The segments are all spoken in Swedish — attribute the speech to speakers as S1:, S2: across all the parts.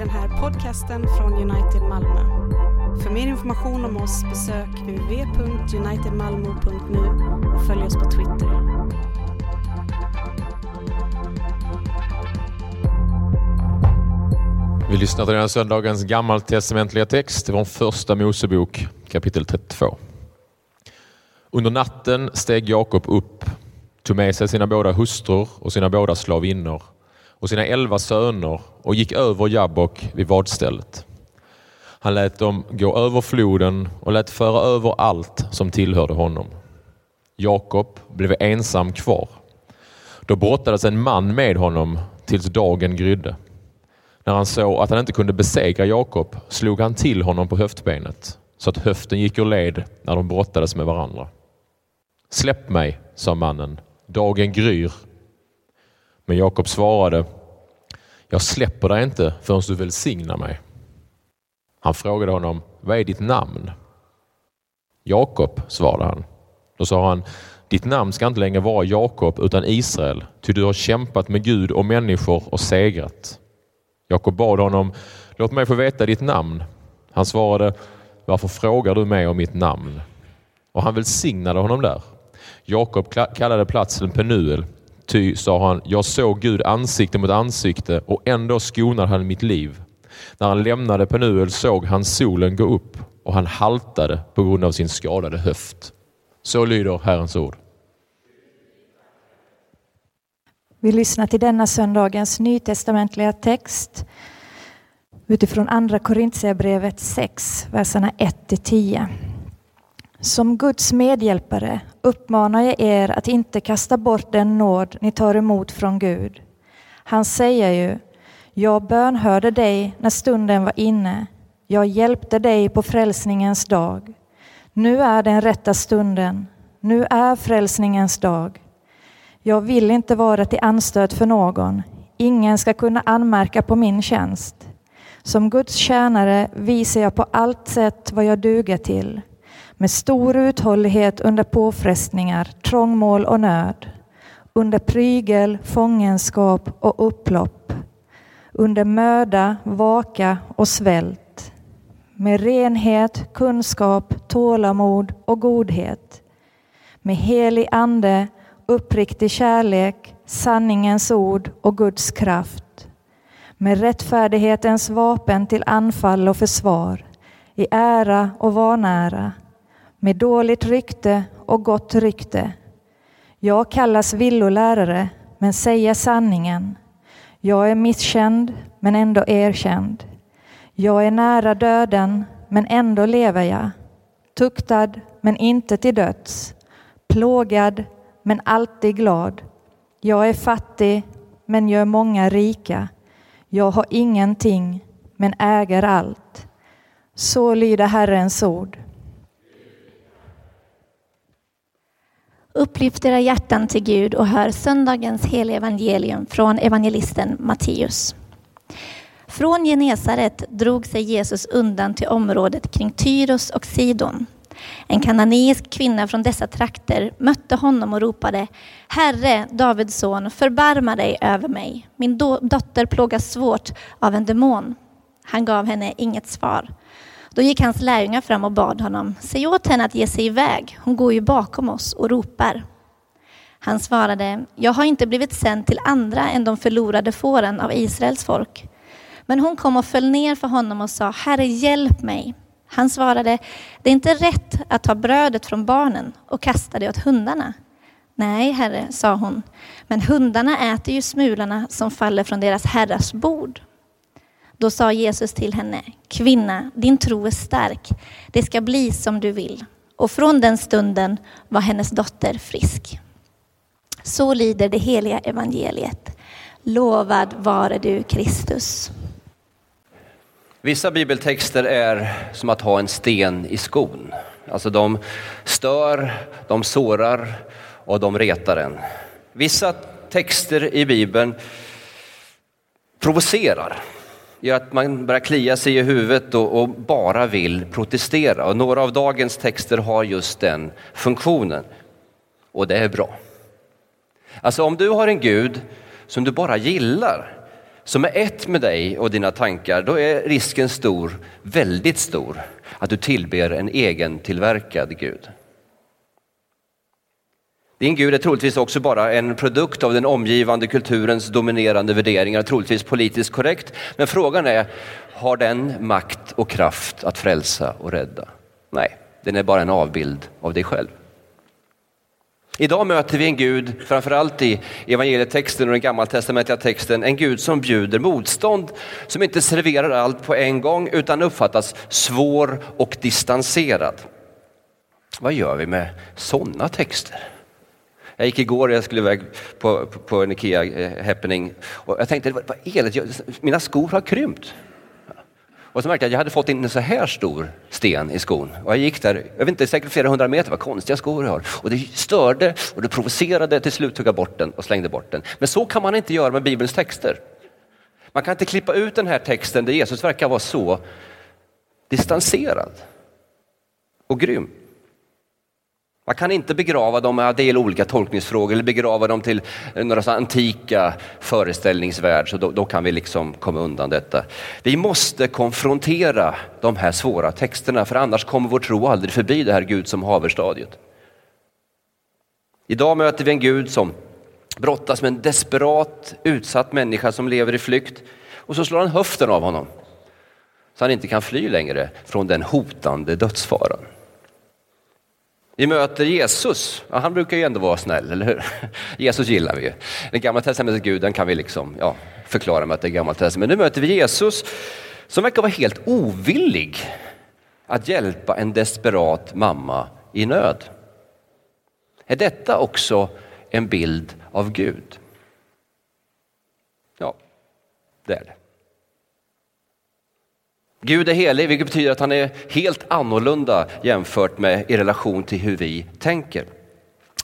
S1: den här podcasten från United Malmö. För mer information om oss besök www.unitedmalmo.nu och följ oss på Twitter.
S2: Vi lyssnar till den här söndagens gammaltestamentliga text från första Mosebok kapitel 32. Under natten steg Jakob upp, tog med sig sina båda hustrur och sina båda slavinnor och sina elva söner och gick över Jabbok vid vadstället. Han lät dem gå över floden och lät föra över allt som tillhörde honom. Jakob blev ensam kvar. Då brottades en man med honom tills dagen grydde. När han såg att han inte kunde besegra Jakob slog han till honom på höftbenet så att höften gick ur led när de brottades med varandra. Släpp mig, sa mannen. Dagen gryr. Men Jakob svarade, jag släpper dig inte förrän du välsignar mig. Han frågade honom, vad är ditt namn? Jakob, svarade han. Då sa han, ditt namn ska inte längre vara Jakob utan Israel, ty du har kämpat med Gud och människor och segrat. Jakob bad honom, låt mig få veta ditt namn. Han svarade, varför frågar du mig om mitt namn? Och han välsignade honom där. Jakob kallade platsen Penuel, ty, sa han, jag såg Gud ansikte mot ansikte och ändå skonade han mitt liv. När han lämnade Penuel såg han solen gå upp och han haltade på grund av sin skadade höft. Så lyder Herrens ord.
S3: Vi lyssnar till denna söndagens nytestamentliga text utifrån Andra Korintierbrevet 6, verserna 1-10. Som Guds medhjälpare uppmanar jag er att inte kasta bort den nåd ni tar emot från Gud. Han säger ju, jag bönhörde dig när stunden var inne. Jag hjälpte dig på frälsningens dag. Nu är den rätta stunden. Nu är frälsningens dag. Jag vill inte vara till anstöt för någon. Ingen ska kunna anmärka på min tjänst. Som Guds tjänare visar jag på allt sätt vad jag duger till. Med stor uthållighet under påfrestningar, trångmål och nöd. Under prygel, fångenskap och upplopp. Under möda, vaka och svält. Med renhet, kunskap, tålamod och godhet. Med helig ande, uppriktig kärlek, sanningens ord och Guds kraft. Med rättfärdighetens vapen till anfall och försvar, i ära och vanära, med dåligt rykte och gott rykte. Jag kallas villolärare, men säger sanningen. Jag är misskänd, men ändå erkänd. Jag är nära döden, men ändå lever jag. Tuktad, men inte till döds. Plågad, men alltid glad. Jag är fattig, men gör många rika. Jag har ingenting, men äger allt. Så lyder Herrens ord.
S4: Upplyft era hjärtan till Gud och hör söndagens heliga evangelium från evangelisten Matteus. Från Genesaret drog sig Jesus undan till området kring Tyros och Sidon. En kananeisk kvinna från dessa trakter mötte honom och ropade Herre, Davids son, förbarma dig över mig. Min dotter plågas svårt av en demon. Han gav henne inget svar. Då gick hans lärjungar fram och bad honom, säg åt henne att ge sig iväg, hon går ju bakom oss och ropar. Han svarade, jag har inte blivit sänd till andra än de förlorade fåren av Israels folk. Men hon kom och föll ner för honom och sa, Herre hjälp mig. Han svarade, det är inte rätt att ta brödet från barnen och kasta det åt hundarna. Nej, herre, sa hon, men hundarna äter ju smulorna som faller från deras herrars bord. Då sa Jesus till henne, kvinna, din tro är stark. Det ska bli som du vill. Och från den stunden var hennes dotter frisk. Så lyder det heliga evangeliet. Lovad vare du Kristus.
S5: Vissa bibeltexter är som att ha en sten i skon. Alltså de stör, de sårar och de retar en. Vissa texter i Bibeln provocerar, gör att man börjar klia sig i huvudet och, och, bara vill protestera. Och några av dagens texter har just den funktionen. Och det är bra. Alltså om du har en Gud som du bara gillar, som är ett med dig och dina tankar, då är risken stor, väldigt stor, att du tillber en egen tillverkad Gud. Din Gud är troligtvis också bara en produkt av den omgivande kulturens dominerande värderingar, troligtvis politiskt korrekt. Men frågan är, har den makt och kraft att frälsa och rädda? Nej, den är bara en avbild av dig själv. Idag möter vi en Gud, framförallt i evangelietexten och den gammaltestamentliga texten, en Gud som bjuder motstånd, som inte serverar allt på en gång utan uppfattas svår och distanserad. Vad gör vi med sådana texter? Jag gick igår, jag skulle iväg på, på, på en Ikea eh, happening och jag tänkte, vad, vad mina skor har krympt. Och så märkte jag att jag hade fått in en så här stor sten i skon. Och jag gick där, jag vet inte, säkert flera hundra meter, vad konstiga skor jag har. Och det störde och det provocerade, till slut tog jag bort den och slängde bort den. Men så kan man inte göra med Bibelns texter. Man kan inte klippa ut den här texten där Jesus verkar vara så distanserad och grym. Man kan inte begrava dem med del olika tolkningsfrågor eller begrava dem till några så antika föreställningsvärld, så då, då, kan vi liksom komma undan detta. Vi måste konfrontera de här svåra texterna, för annars kommer vår tro aldrig förbi det här Gud som haverstadiet. Idag möter vi en Gud som brottas med en desperat, utsatt människa som lever i flykt och så slår han höften av honom så han inte kan fly längre från den hotande dödsfaran. Vi möter Jesus, ja, han brukar ju ändå vara snäll, eller hur? Jesus gillar vi. ju. Den gamla testamentets Gud, den kan vi liksom, ja, förklara med att det är gammalt testament. Men nu möter vi Jesus som verkar vara helt ovillig att hjälpa en desperat mamma i nöd. Är detta också en bild av Gud? Ja, det är det. Gud är helig, vilket betyder att han är helt annorlunda jämfört med i relation till hur vi tänker.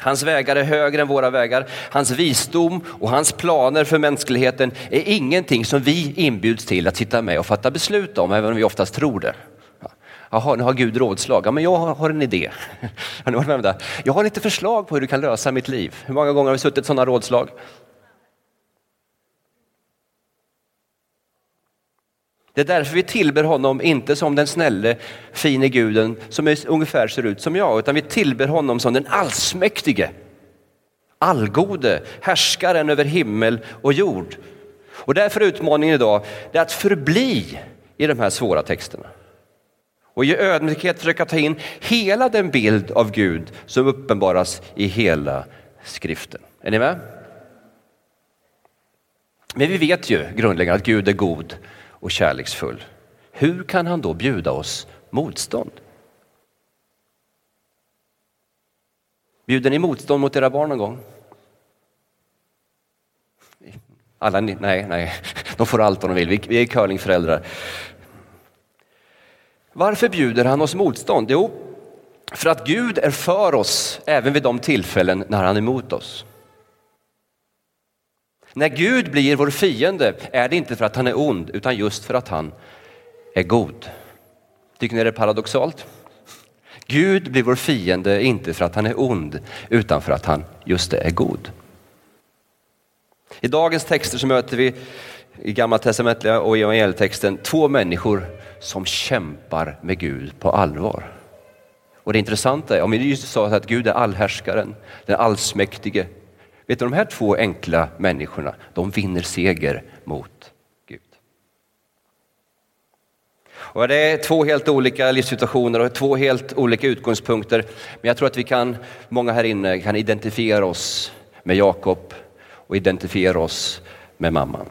S5: Hans vägar är högre än våra vägar. Hans visdom och hans planer för mänskligheten är ingenting som vi inbjuds till att sitta med och fatta beslut om, även om vi oftast tror det. Jaha, nu har Gud rådslag. Ja, men jag har en idé. Jag har lite förslag på hur du kan lösa mitt liv. Hur många gånger har vi suttit i sådana rådslag? Det är därför vi tillber honom, inte som den snälle, fine guden som är, ungefär ser ut som jag, utan vi tillber honom som den allsmäktige, allgode, härskaren över himmel och jord. Och därför är utmaningen idag det är att förbli i de här svåra texterna. Och i ödmjukhet försöka ta in hela den bild av Gud som uppenbaras i hela skriften. Är ni med? Men vi vet ju grundläggande att Gud är god och kärleksfull. Hur kan han då bjuda oss motstånd? Bjuder ni motstånd mot era barn någon gång? Alla ni, nej, nej, de får allt vad de vill. Vi, vi är curlingföräldrar. Varför bjuder han oss motstånd? Jo, för att Gud är för oss även vid de tillfällen när han är emot oss. När Gud blir vår fiende är det inte för att han är ond utan just för att han är god. Tycker ni det är paradoxalt? Gud blir vår fiende inte för att han är ond utan för att han just är god. I dagens texter så möter vi i Gamla testamentliga och i evangelietexten två människor som kämpar med Gud på allvar. Och det intressanta är, om vi just sa att Gud är allhärskaren, den allsmäktige, Vet du, de här två enkla människorna, de vinner seger mot Gud. Och det är två helt olika livssituationer och två helt olika utgångspunkter. Men jag tror att vi kan, många här inne kan identifiera oss med Jakob och identifiera oss med mamman.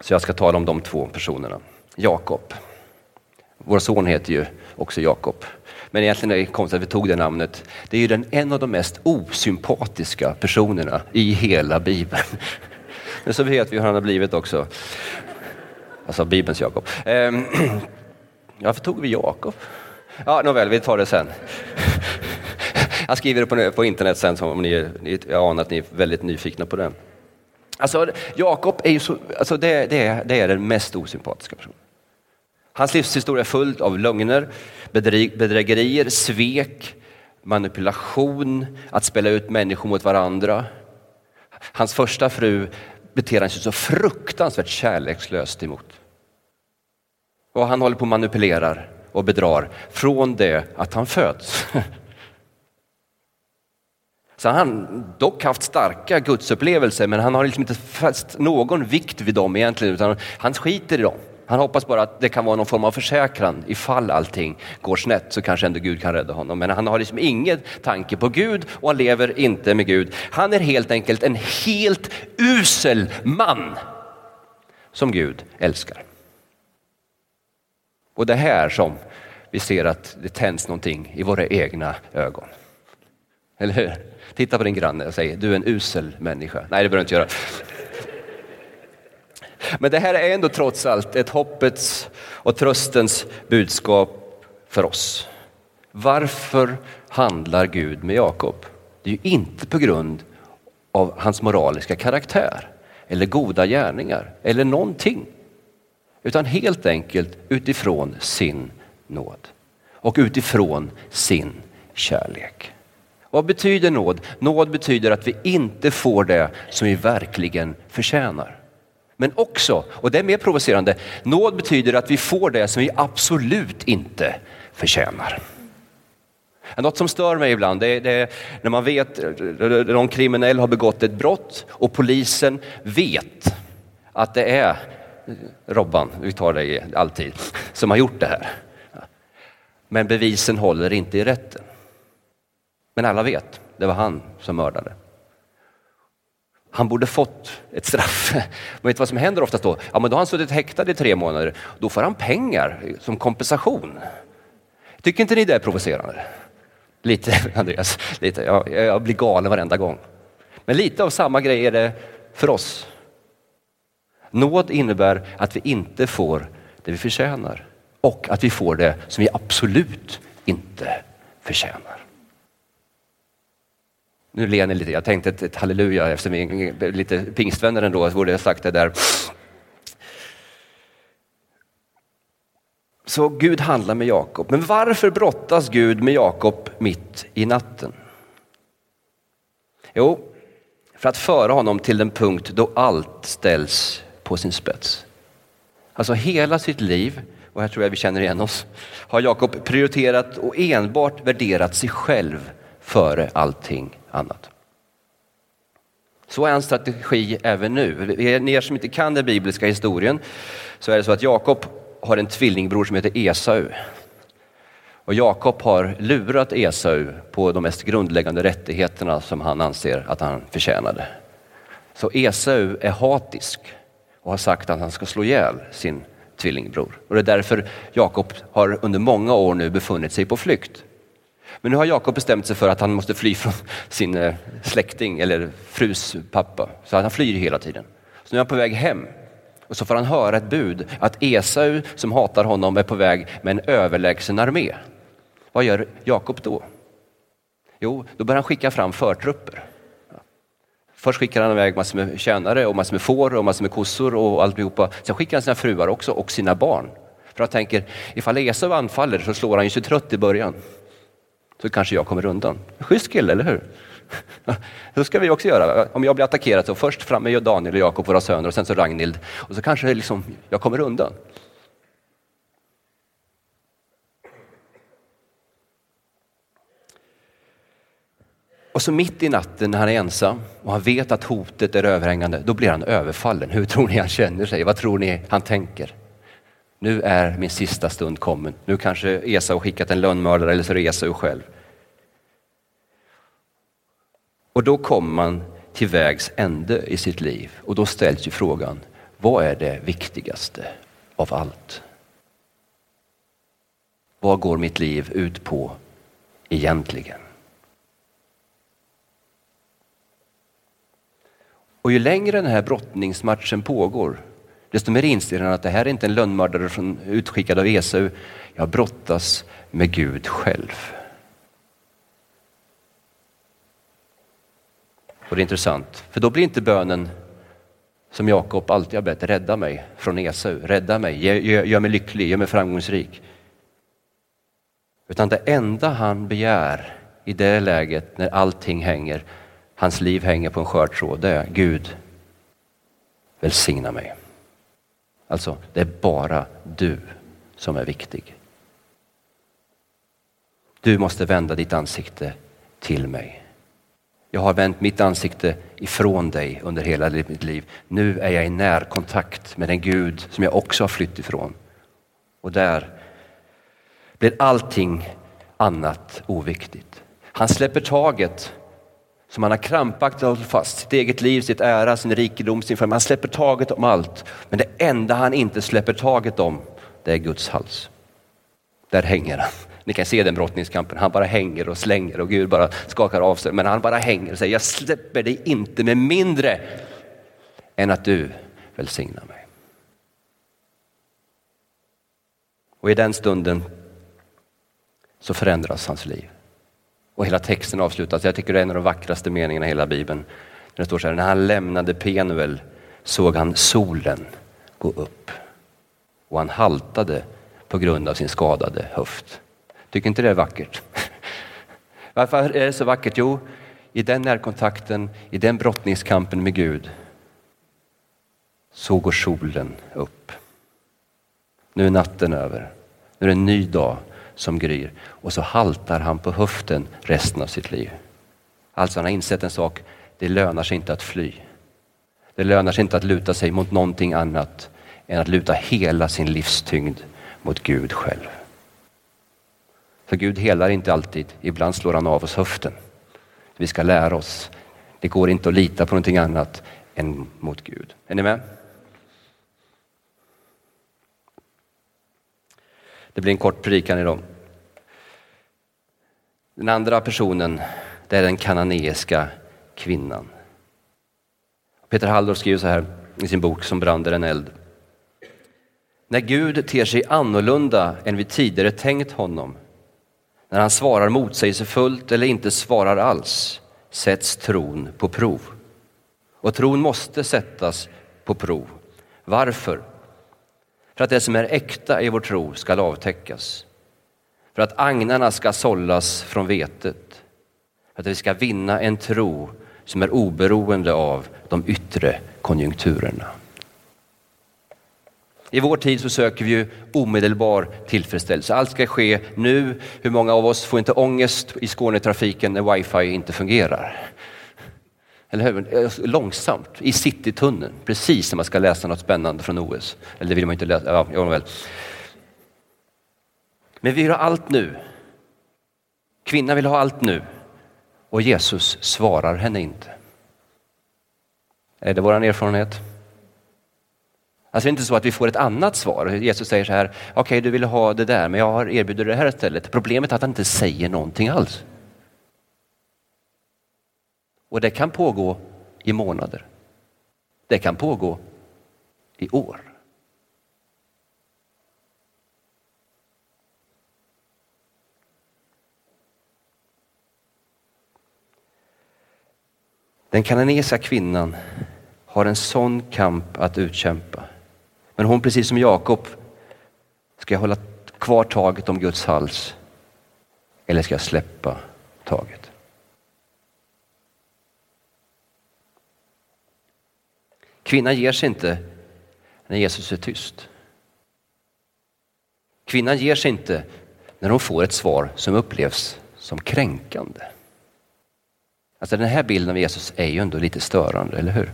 S5: Så jag ska tala om de två personerna. Jakob. Vår son heter ju också Jakob. Men egentligen är det konstigt att vi tog det namnet. Det är ju den, en av de mest osympatiska personerna i hela Bibeln. Men så vet vi hur han har blivit också. Alltså Bibelns Jakob. Ehm, varför tog vi Jakob? Ja, nåväl, vi tar det sen. Jag skriver det på, på internet sen om ni, ni, jag anar att ni är väldigt nyfikna på det. Alltså, Jakob är ju så, alltså det, det, det är den mest osympatiska personen. Hans livshistoria är full av lögner, bedrägerier, svek, manipulation, att spela ut människor mot varandra. Hans första fru beter han sig så fruktansvärt kärlekslöst emot. Och han håller på och manipulerar och bedrar från det att han föds. Så han har dock haft starka gudsupplevelser men han har liksom inte fäst någon vikt vid dem egentligen utan han skiter i dem. Han hoppas bara att det kan vara någon form av försäkran ifall allting går snett så kanske ändå Gud kan rädda honom. Men han har liksom ingen tanke på Gud och han lever inte med Gud. Han är helt enkelt en helt usel man som Gud älskar. Och det här som vi ser att det tänds någonting i våra egna ögon. Eller hur? Titta på din granne och säg, du är en usel människa. Nej, det behöver du inte göra. Men det här är ändå trots allt ett hoppets och tröstens budskap för oss. Varför handlar Gud med Jakob? Det är ju inte på grund av hans moraliska karaktär eller goda gärningar eller någonting. Utan helt enkelt utifrån sin nåd och utifrån sin kärlek. Vad betyder nåd? Nåd betyder att vi inte får det som vi verkligen förtjänar. Men också, och det är mer provocerande, nåd betyder att vi får det som vi absolut inte förtjänar. Något som stör mig ibland det är, det är när man vet att någon kriminell har begått ett brott och polisen vet att det är Robban, vi tar dig alltid, som har gjort det här. Men bevisen håller inte i rätten. Men alla vet, det var han som mördade. Han borde fått ett straff. Men vet du vad som händer oftast då? Ja, men då har han suttit häktad i tre månader. Då får han pengar som kompensation. Tycker inte ni det är provocerande? Lite, Andreas. Lite. Jag, jag blir galen varenda gång. Men lite av samma grej är det för oss. Nåd innebär att vi inte får det vi förtjänar och att vi får det som vi absolut inte förtjänar. Nu ler ni lite, jag tänkte ett, ett halleluja eftersom vi är lite pingstvänner ändå, så borde jag sagt det där. Så Gud handlar med Jakob. Men varför brottas Gud med Jakob mitt i natten? Jo, för att föra honom till den punkt då allt ställs på sin spets. Alltså hela sitt liv, och här tror jag vi känner igen oss, har Jakob prioriterat och enbart värderat sig själv före allting annat. Så är hans strategi även nu. Ni som inte kan den bibliska historien så är det så att Jakob har en tvillingbror som heter Esau. Och Jakob har lurat Esau på de mest grundläggande rättigheterna som han anser att han förtjänade. Så Esau är hatisk och har sagt att han ska slå ihjäl sin tvillingbror. Och det är därför Jakob har under många år nu befunnit sig på flykt. Men nu har Jakob bestämt sig för att han måste fly från sin eh, släkting eller frus pappa. Så han flyr hela tiden. Så nu är han på väg hem. Och så får han höra ett bud att Esau som hatar honom är på väg med en överlägsen armé. Vad gör Jakob då? Jo, då börjar han skicka fram förtrupper. Först skickar han iväg massor med tjänare och massor med får och massor med kossor och alltihopa. Sen skickar han sina fruar också och sina barn. För han tänker, ifall Esau anfaller så slår han ju sig trött i början så kanske jag kommer undan. Schysst kille, eller hur? Så ska vi också göra. Om jag blir attackerad så först fram med Daniel och Jakob, våra söner, och sen så Ragnhild. Och så kanske liksom jag kommer undan. Och så mitt i natten när han är ensam och han vet att hotet är överhängande, då blir han överfallen. Hur tror ni han känner sig? Vad tror ni han tänker? Nu är min sista stund kommen. Nu kanske Esau skickat en lönnmördare eller så är det Esau själv. Och då kommer man till vägs ände i sitt liv och då ställs ju frågan, vad är det viktigaste av allt? Vad går mitt liv ut på egentligen? Och ju längre den här brottningsmatchen pågår, desto mer inser han att det här är inte en lönnmördare från, utskickad av Esau. Jag brottas med Gud själv. Och det är intressant, för då blir inte bönen som Jakob alltid har bett, rädda mig från Esau, rädda mig, gör, gör mig lycklig, gör mig framgångsrik. Utan det enda han begär i det läget när allting hänger, hans liv hänger på en skör tråd, det är Gud, välsigna mig. Alltså, det är bara du som är viktig. Du måste vända ditt ansikte till mig. Jag har vänt mitt ansikte ifrån dig under hela mitt liv. Nu är jag i närkontakt med den Gud som jag också har flytt ifrån. Och där blir allting annat oviktigt. Han släpper taget som han har krampaktigt hållit fast. Sitt eget liv, sitt ära, sin rikedom, sin familj. Han släpper taget om allt. Men det enda han inte släpper taget om, det är Guds hals. Där hänger han. Ni kan se den brottningskampen. Han bara hänger och slänger och Gud bara skakar av sig. Men han bara hänger och säger, jag släpper dig inte med mindre än att du välsignar mig. Och i den stunden så förändras hans liv. Och hela texten avslutas, jag tycker det är en av de vackraste meningarna i hela Bibeln. Det står så här, när han lämnade Penuel såg han solen gå upp och han haltade på grund av sin skadade höft. Tycker inte det är vackert? Varför är det så vackert? Jo, i den närkontakten, i den brottningskampen med Gud, så går solen upp. Nu är natten över. Nu är det en ny dag som gryr. Och så haltar han på höften resten av sitt liv. Alltså han har insett en sak, det lönar sig inte att fly. Det lönar sig inte att luta sig mot någonting annat än att luta hela sin livstyngd mot Gud själv. För Gud helar inte alltid, ibland slår han av oss höften. Vi ska lära oss, det går inte att lita på någonting annat än mot Gud. Är ni med? Det blir en kort predikan idag. Den andra personen, det är den kananeiska kvinnan. Peter Halldorf skriver så här i sin bok Som bränder en eld. När Gud ter sig annorlunda än vi tidigare tänkt honom, när han svarar motsägelsefullt eller inte svarar alls, sätts tron på prov. Och tron måste sättas på prov. Varför? För att det som är äkta i vår tro skall avtäckas. För att agnarna ska sållas från vetet. För att vi ska vinna en tro som är oberoende av de yttre konjunkturerna. I vår tid så söker vi ju omedelbar tillfredsställelse. Allt ska ske nu. Hur många av oss får inte ångest i Skånetrafiken när wifi inte fungerar? Eller hur? Eh, långsamt, i Citytunneln, precis när man ska läsa något spännande från OS. Eller det vill man inte läsa, ja, väl. Men vi vill ha allt nu. Kvinnan vill ha allt nu. Och Jesus svarar henne inte. Är det vår erfarenhet? Alltså det är inte så att vi får ett annat svar. Jesus säger så här, okej okay, du vill ha det där men jag har erbjudit det här istället. Problemet är att han inte säger någonting alls. Och det kan pågå i månader. Det kan pågå i år. Den kananesiska kvinnan har en sån kamp att utkämpa. Men hon, precis som Jakob, ska jag hålla kvar taget om Guds hals eller ska jag släppa taget? Kvinnan ger sig inte när Jesus är tyst. Kvinnan ger sig inte när hon får ett svar som upplevs som kränkande. Alltså den här bilden av Jesus är ju ändå lite störande, eller hur?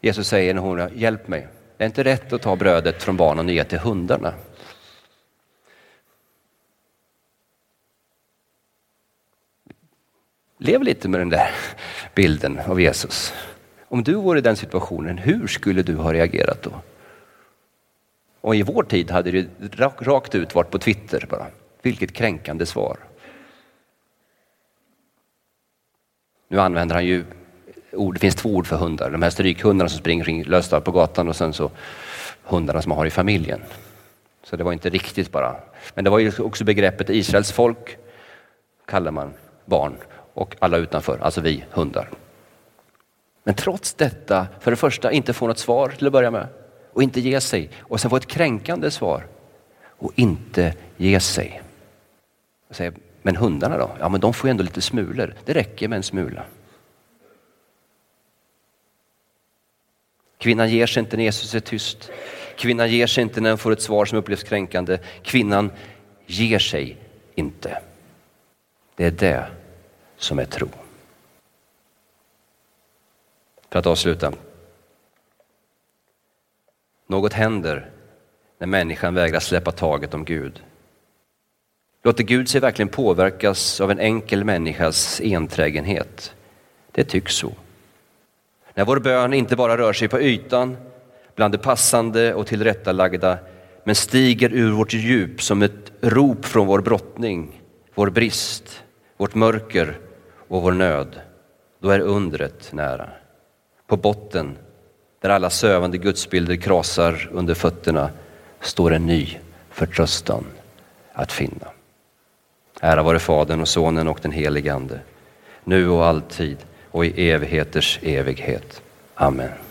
S5: Jesus säger när hon hjälp mig. Det är inte rätt att ta brödet från barnen och ge till hundarna. Lev lite med den där bilden av Jesus. Om du vore i den situationen, hur skulle du ha reagerat då? Och i vår tid hade det rakt ut varit på Twitter bara. Vilket kränkande svar. Nu använder han ju ord, det finns två ord för hundar. De här strykhundarna som springer lösta på gatan och sen så hundarna som man har i familjen. Så det var inte riktigt bara. Men det var ju också begreppet Israels folk kallar man barn och alla utanför, alltså vi hundar. Men trots detta, för det första inte få något svar till att börja med och inte ge sig och sen få ett kränkande svar och inte ge sig. Jag säger, men hundarna då? Ja, men de får ju ändå lite smulor. Det räcker med en smula. Kvinnan ger sig inte när Jesus är tyst. Kvinnan ger sig inte när hon får ett svar som upplevs kränkande. Kvinnan ger sig inte. Det är det som är tro. För att avsluta. Något händer när människan vägrar släppa taget om Gud. Låter Gud sig verkligen påverkas av en enkel människas enträgenhet? Det tycks så. När vår bön inte bara rör sig på ytan, bland det passande och tillrättalagda, men stiger ur vårt djup som ett rop från vår brottning, vår brist, vårt mörker och vår nöd, då är undret nära. På botten, där alla sövande gudsbilder krasar under fötterna, står en ny förtröstan att finna. Ära vare Fadern och Sonen och den helige Ande, nu och alltid och i evigheters evighet. Amen.